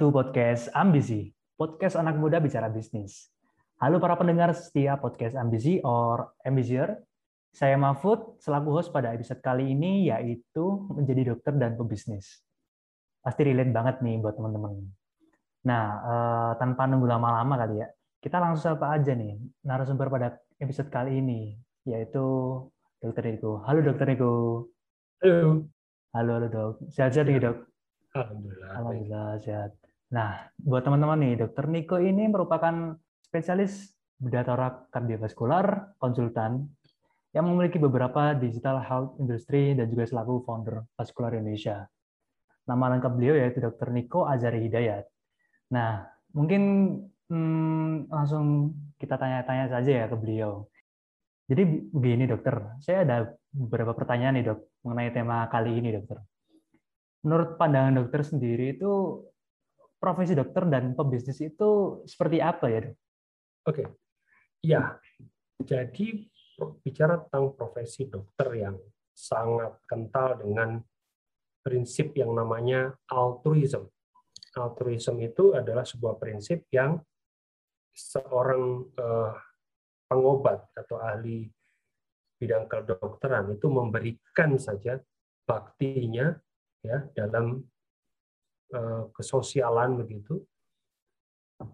to podcast Ambisi, podcast anak muda bicara bisnis. Halo para pendengar setia podcast Ambisi or Ambisier. Saya Mahfud, selaku host pada episode kali ini yaitu menjadi dokter dan pebisnis. Pasti relate banget nih buat teman-teman. Nah, eh, tanpa nunggu lama-lama kali ya, kita langsung sapa aja nih narasumber pada episode kali ini, yaitu Dokter Niko. Halo Dokter Niko. Halo. Halo, halo dok. Sehat-sehat nih dok. Alhamdulillah. Alhamdulillah sehat. Nah, buat teman-teman nih, Dokter Niko ini merupakan spesialis bedah torak kardiovaskular, konsultan, yang memiliki beberapa digital health industry dan juga selaku founder Vascular Indonesia. Nama lengkap beliau yaitu Dr. Niko Azari Hidayat. Nah, mungkin hmm, langsung kita tanya-tanya saja ya ke beliau. Jadi begini dokter, saya ada beberapa pertanyaan nih dok mengenai tema kali ini dokter menurut pandangan dokter sendiri itu profesi dokter dan pebisnis itu seperti apa ya dok? Oke, ya. Jadi bicara tentang profesi dokter yang sangat kental dengan prinsip yang namanya altruism. Altruism itu adalah sebuah prinsip yang seorang eh, pengobat atau ahli bidang kedokteran itu memberikan saja baktinya ya dalam kesosialan begitu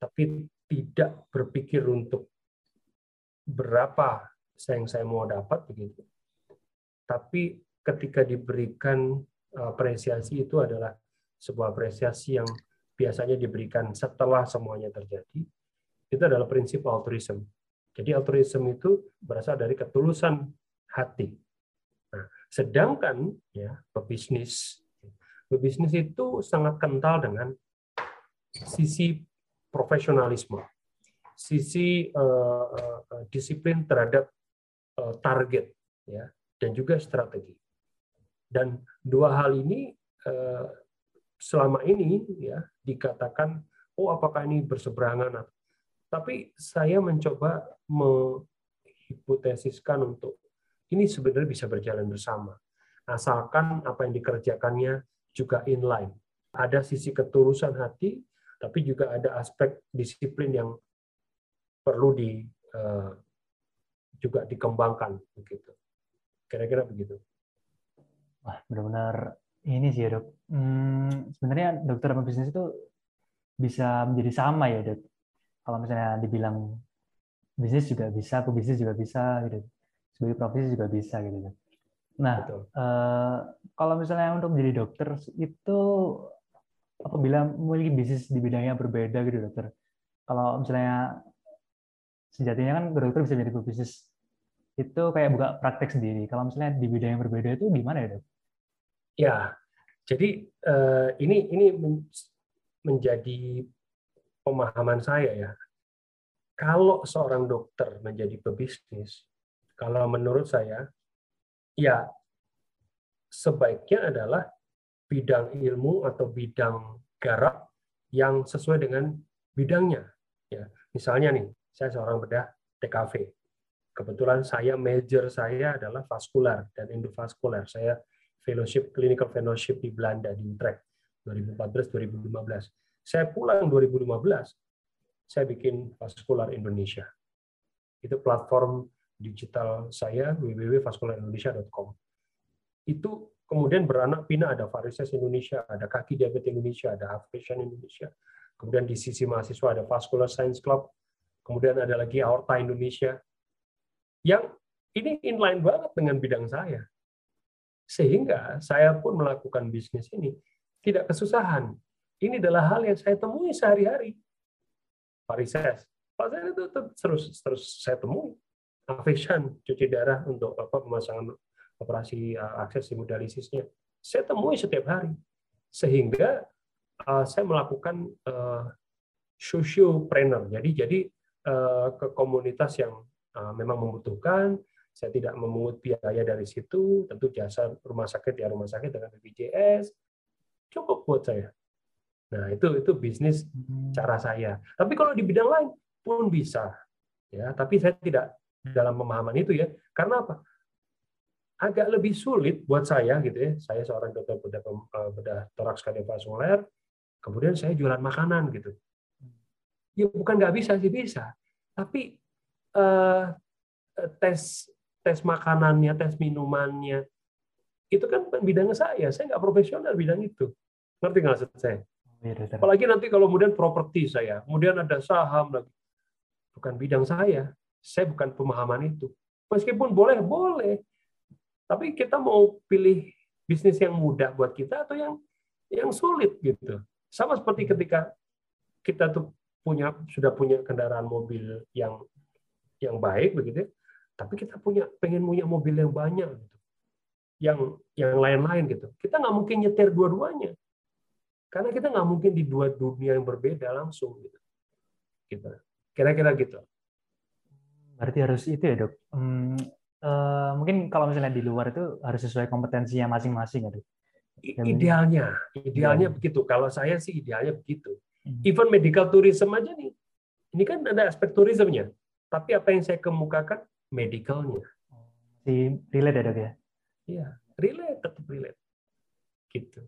tapi tidak berpikir untuk berapa yang saya mau dapat begitu. Tapi ketika diberikan apresiasi itu adalah sebuah apresiasi yang biasanya diberikan setelah semuanya terjadi itu adalah prinsip altruism. Jadi altruism itu berasal dari ketulusan hati. Nah sedangkan ya pebisnis Berbisnis itu sangat kental dengan sisi profesionalisme, sisi uh, disiplin terhadap uh, target, ya, dan juga strategi. Dan dua hal ini uh, selama ini ya dikatakan, oh apakah ini berseberangan? Tapi saya mencoba menghipotesiskan untuk ini sebenarnya bisa berjalan bersama, asalkan apa yang dikerjakannya juga inline. Ada sisi ketulusan hati, tapi juga ada aspek disiplin yang perlu di uh, juga dikembangkan begitu. Kira-kira begitu. Wah, benar-benar ini sih ya dok. Hmm, sebenarnya dokter sama bisnis itu bisa menjadi sama ya dok. Kalau misalnya dibilang bisnis juga bisa, bisnis juga bisa gitu. Sebagai profesi juga bisa gitu. Dok. Nah, uh, kalau misalnya untuk menjadi dokter itu apabila memiliki bisnis di bidangnya berbeda gitu dokter. Kalau misalnya sejatinya kan dokter bisa jadi bisnis itu kayak buka praktek sendiri. Kalau misalnya di bidang yang berbeda itu gimana ya dok? Ya, jadi uh, ini ini menjadi pemahaman saya ya. Kalau seorang dokter menjadi pebisnis, kalau menurut saya ya sebaiknya adalah bidang ilmu atau bidang garap yang sesuai dengan bidangnya. Ya, misalnya nih, saya seorang bedah TKV. Kebetulan saya major saya adalah vaskular dan endovaskular. Saya fellowship clinical fellowship di Belanda di Utrecht 2014-2015. Saya pulang 2015, saya bikin Vaskular Indonesia. Itu platform digital saya www.vaskularindonesia.com. Itu kemudian beranak pinak ada varises Indonesia, ada kaki diabetes Indonesia, ada African Indonesia. Kemudian di sisi mahasiswa ada Vascular Science Club, kemudian ada lagi Aorta Indonesia. Yang ini inline banget dengan bidang saya. Sehingga saya pun melakukan bisnis ini tidak kesusahan. Ini adalah hal yang saya temui sehari-hari. Varises. Varises itu terus terus saya temui Avision cuci darah untuk apa pemasangan operasi uh, akses hemodialisisnya. Saya temui setiap hari. Sehingga uh, saya melakukan uh, sociopreneur. Jadi jadi uh, ke komunitas yang uh, memang membutuhkan, saya tidak memungut biaya dari situ, tentu jasa rumah sakit ya rumah sakit dengan BPJS cukup buat saya. Nah, itu itu bisnis hmm. cara saya. Tapi kalau di bidang lain pun bisa. Ya, tapi saya tidak dalam pemahaman itu ya. Karena apa? Agak lebih sulit buat saya gitu ya. Saya seorang dokter bedah, eh, bedah toraks kardiovaskuler. kemudian saya jualan makanan gitu. Ya bukan nggak bisa sih bisa, tapi eh, tes tes makanannya, tes minumannya itu kan bidangnya saya. Saya nggak profesional bidang itu. Ngerti nggak maksud saya? Iya, Apalagi nanti kalau kemudian properti saya, kemudian ada saham lagi. Bukan bidang saya. Saya bukan pemahaman itu. Meskipun boleh, boleh. Tapi kita mau pilih bisnis yang mudah buat kita atau yang yang sulit gitu. Sama seperti ketika kita tuh punya sudah punya kendaraan mobil yang yang baik begitu, ya, tapi kita punya pengen punya mobil yang banyak gitu. Yang yang lain-lain gitu. Kita nggak mungkin nyetir dua-duanya karena kita nggak mungkin di dua dunia yang berbeda langsung gitu. Gitu. Kira-kira gitu. Berarti harus itu ya dok. Hmm, uh, mungkin kalau misalnya di luar itu harus sesuai kompetensinya masing-masing ya dok. Idealnya, idealnya ya. begitu. Kalau saya sih idealnya begitu. Hmm. Even medical tourism aja nih. Ini kan ada aspek turismenya. Tapi apa yang saya kemukakan medicalnya. Si relate ya dok ya? Iya, relate tetap relate. Gitu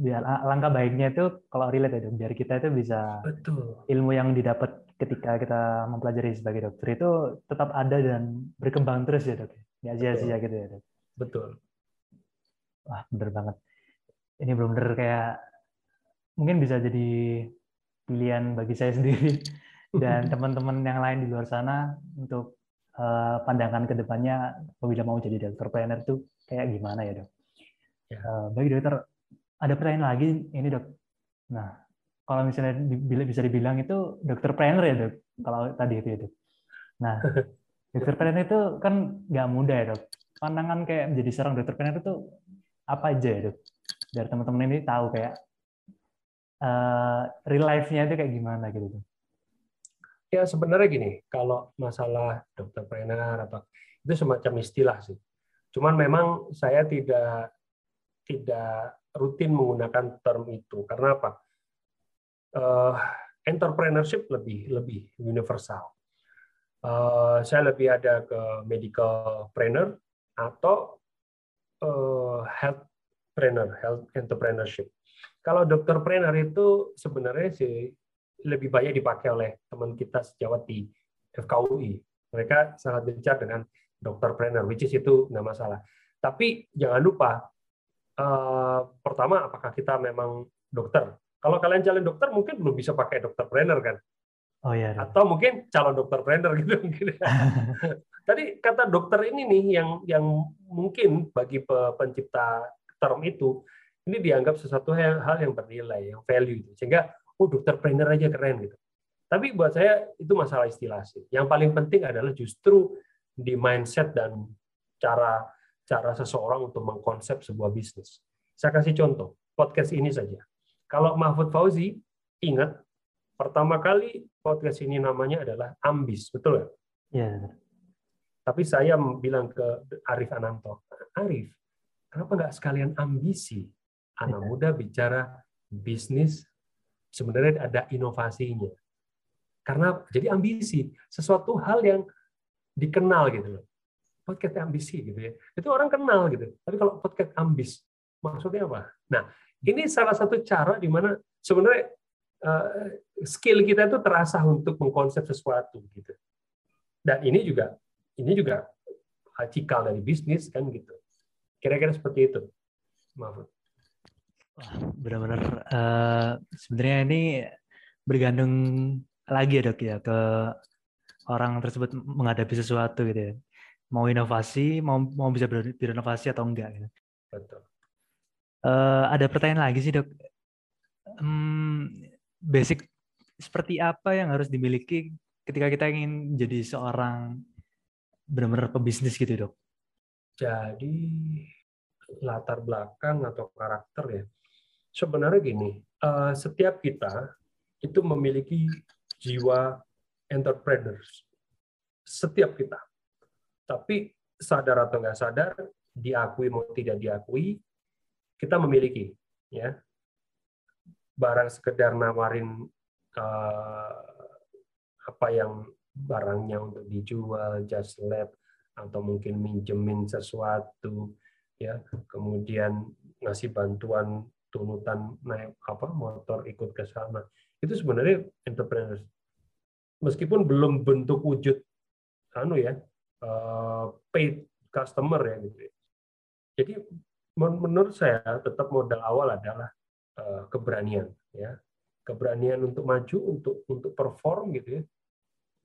biar langkah baiknya itu kalau relate ya dok, biar kita itu bisa Betul. ilmu yang didapat ketika kita mempelajari sebagai dokter itu tetap ada dan berkembang terus ya dok, nggak sia-sia gitu ya dok. Betul. Wah bener banget. Ini belum bener kayak mungkin bisa jadi pilihan bagi saya sendiri dan teman-teman yang lain di luar sana untuk uh, pandangan ke depannya apabila mau jadi dokter planner itu kayak gimana ya dok? Ya. Uh, baik dokter, ada pertanyaan lagi ini dok. Nah, kalau misalnya bisa dibilang itu dokter planner ya dok, kalau tadi itu ya dok. Nah, dokter planner itu kan nggak mudah ya dok. Pandangan kayak menjadi seorang dokter planner itu apa aja ya dok? Biar teman-teman ini tahu kayak uh, real life-nya itu kayak gimana gitu dok. Ya sebenarnya gini, kalau masalah dokter planner atau itu semacam istilah sih. Cuman memang saya tidak tidak rutin menggunakan term itu. Karena apa? Uh, entrepreneurship lebih lebih universal. Uh, saya lebih ada ke medical trainer atau uh, health trainer, health entrepreneurship. Kalau dokter trainer itu sebenarnya sih lebih banyak dipakai oleh teman kita sejawat di FKUI. Mereka sangat gencar dengan dokter trainer, which is itu nggak masalah. Tapi jangan lupa Eh, pertama apakah kita memang dokter? Kalau kalian calon dokter mungkin belum bisa pakai dokter trainer kan? Oh iya. Atau mungkin calon dokter trainer gitu mungkin. Tadi kata dokter ini nih yang yang mungkin bagi pencipta term itu ini dianggap sesuatu hal, hal yang bernilai, yang value itu. Sehingga oh dokter trainer aja keren gitu. Tapi buat saya itu masalah istilah sih. Yang paling penting adalah justru di mindset dan cara cara seseorang untuk mengkonsep sebuah bisnis. Saya kasih contoh, podcast ini saja. Kalau Mahfud Fauzi, ingat, pertama kali podcast ini namanya adalah Ambis, betul ya? Iya. Tapi saya bilang ke Arif Ananto, Arif, kenapa nggak sekalian ambisi? Anak ya. muda bicara bisnis, sebenarnya ada inovasinya. Karena jadi ambisi, sesuatu hal yang dikenal gitu loh podcast ambisi gitu ya. Itu orang kenal gitu. Tapi kalau podcast ambis, maksudnya apa? Nah, ini salah satu cara di mana sebenarnya uh, skill kita itu terasa untuk mengkonsep sesuatu gitu. Dan ini juga ini juga cikal dari bisnis kan gitu. Kira-kira seperti itu. Maaf. benar-benar uh, sebenarnya ini bergantung lagi ya dok ya ke orang tersebut menghadapi sesuatu gitu ya mau inovasi, mau mau bisa berinovasi atau enggak. Gitu. Betul. Uh, ada pertanyaan lagi sih dok. Hmm, basic seperti apa yang harus dimiliki ketika kita ingin jadi seorang benar-benar pebisnis gitu dok? Jadi latar belakang atau karakter ya. Sebenarnya gini, uh, setiap kita itu memiliki jiwa entrepreneurs. Setiap kita tapi sadar atau nggak sadar, diakui mau tidak diakui, kita memiliki ya barang sekedar nawarin uh, apa yang barangnya untuk dijual, just lab atau mungkin minjemin sesuatu, ya kemudian ngasih bantuan tunutan naik apa motor ikut ke sana. Itu sebenarnya entrepreneurs. Meskipun belum bentuk wujud anu ya uh, paid customer ya gitu. Ya. Jadi menurut saya tetap modal awal adalah uh, keberanian ya. Keberanian untuk maju untuk untuk perform gitu ya.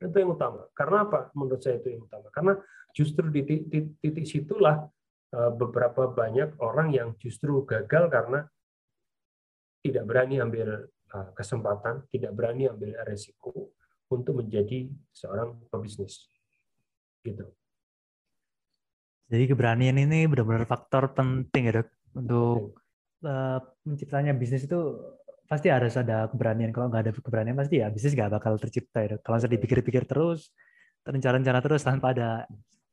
Itu yang utama. Karena apa? Menurut saya itu yang utama. Karena justru di titik, titik situlah uh, beberapa banyak orang yang justru gagal karena tidak berani ambil uh, kesempatan tidak berani ambil resiko untuk menjadi seorang pebisnis. Gitu jadi keberanian ini benar-benar faktor penting ya dok untuk uh, menciptanya bisnis itu pasti harus ada keberanian. Kalau nggak ada keberanian pasti ya bisnis nggak bakal tercipta ya dok. Kalau saya dipikir-pikir terus, rencana-rencana terus tanpa ada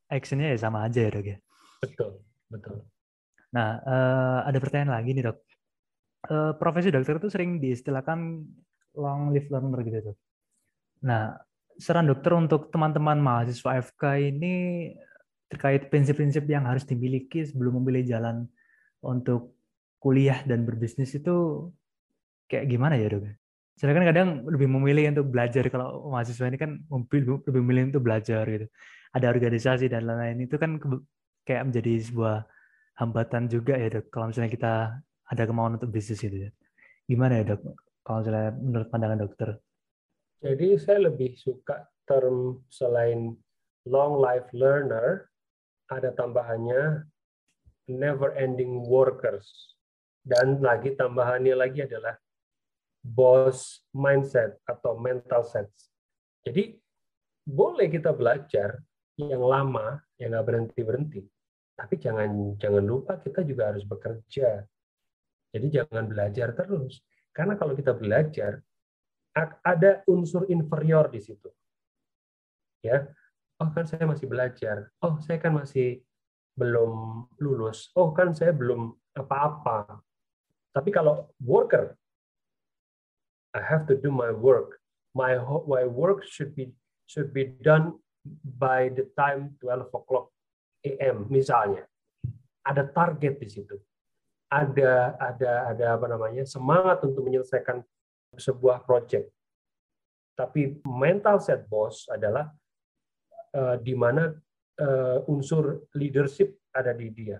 actionnya ya sama aja ya dok ya. Betul, betul. Nah uh, ada pertanyaan lagi nih dok. Uh, profesi dokter itu sering diistilahkan long live learner gitu dok. Nah saran dokter untuk teman-teman mahasiswa FK ini terkait prinsip-prinsip yang harus dimiliki sebelum memilih jalan untuk kuliah dan berbisnis itu kayak gimana ya dok? Saya kan kadang lebih memilih untuk belajar kalau mahasiswa ini kan lebih memilih untuk belajar gitu. Ada organisasi dan lain-lain itu kan kayak menjadi sebuah hambatan juga ya dok. Kalau misalnya kita ada kemauan untuk bisnis gitu ya. Gimana ya dok? Kalau misalnya menurut pandangan dokter? Jadi saya lebih suka term selain long life learner ada tambahannya never ending workers. Dan lagi tambahannya lagi adalah boss mindset atau mental sense. Jadi boleh kita belajar yang lama, yang nggak berhenti berhenti, tapi jangan jangan lupa kita juga harus bekerja. Jadi jangan belajar terus, karena kalau kita belajar ada unsur inferior di situ. Ya, oh kan saya masih belajar, oh saya kan masih belum lulus, oh kan saya belum apa-apa. Tapi kalau worker, I have to do my work. My my work should be should be done by the time 12 o'clock AM misalnya. Ada target di situ. Ada ada ada apa namanya? semangat untuk menyelesaikan sebuah project. Tapi mental set boss adalah uh, di mana uh, unsur leadership ada di dia.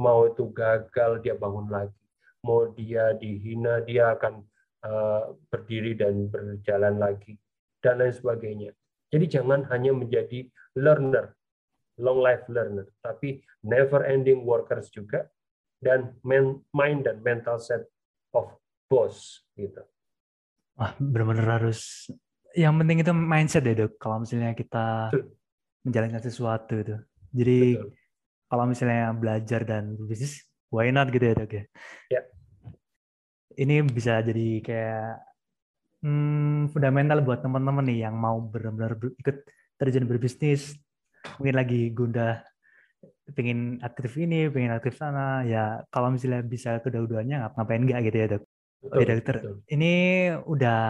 Mau itu gagal dia bangun lagi, mau dia dihina dia akan uh, berdiri dan berjalan lagi dan lain sebagainya. Jadi jangan hanya menjadi learner, long life learner, tapi never ending workers juga dan mind dan mental set of boss gitu. Wah, benar-benar harus yang penting itu mindset ya dok. Kalau misalnya kita menjalankan sesuatu itu. Jadi Betul. kalau misalnya belajar dan bisnis, why not gitu ya dok ya? Ya. Ini bisa jadi kayak hmm, fundamental buat teman-teman nih yang mau benar-benar ikut terjun berbisnis, mungkin lagi gundah pengen aktif ini, pengen aktif sana, ya kalau misalnya bisa kedua-duanya ngapain enggak gitu ya dok? Betul, Oke dokter, betul. ini udah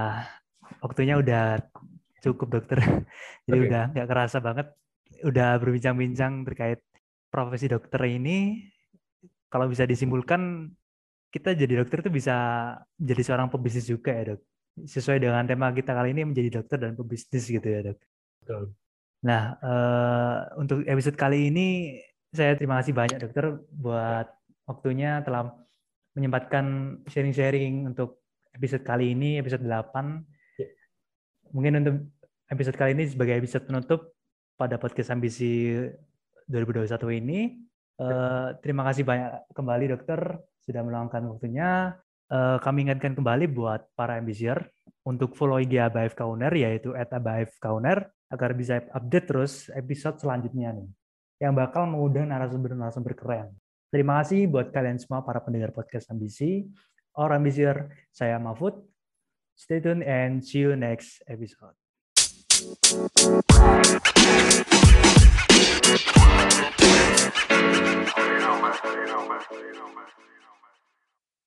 waktunya udah cukup dokter, jadi okay. udah nggak kerasa banget udah berbincang-bincang terkait profesi dokter ini, kalau bisa disimpulkan, kita jadi dokter itu bisa jadi seorang pebisnis juga ya dok. Sesuai dengan tema kita kali ini menjadi dokter dan pebisnis gitu ya dok. Betul. Nah, uh, untuk episode kali ini saya terima kasih banyak dokter buat waktunya telah menyempatkan sharing-sharing untuk episode kali ini, episode 8. Mungkin untuk episode kali ini sebagai episode penutup, pada podcast ambisi 2021 ini. Uh, terima kasih banyak kembali dokter sudah meluangkan waktunya. Uh, kami ingatkan kembali buat para ambisier untuk follow IG ABF Kauner yaitu @abf Kauner agar bisa update terus episode selanjutnya nih yang bakal mengundang narasumber-narasumber keren. Terima kasih buat kalian semua para pendengar podcast ambisi. Orang ambisier, saya Mahfud. Stay tuned and see you next episode.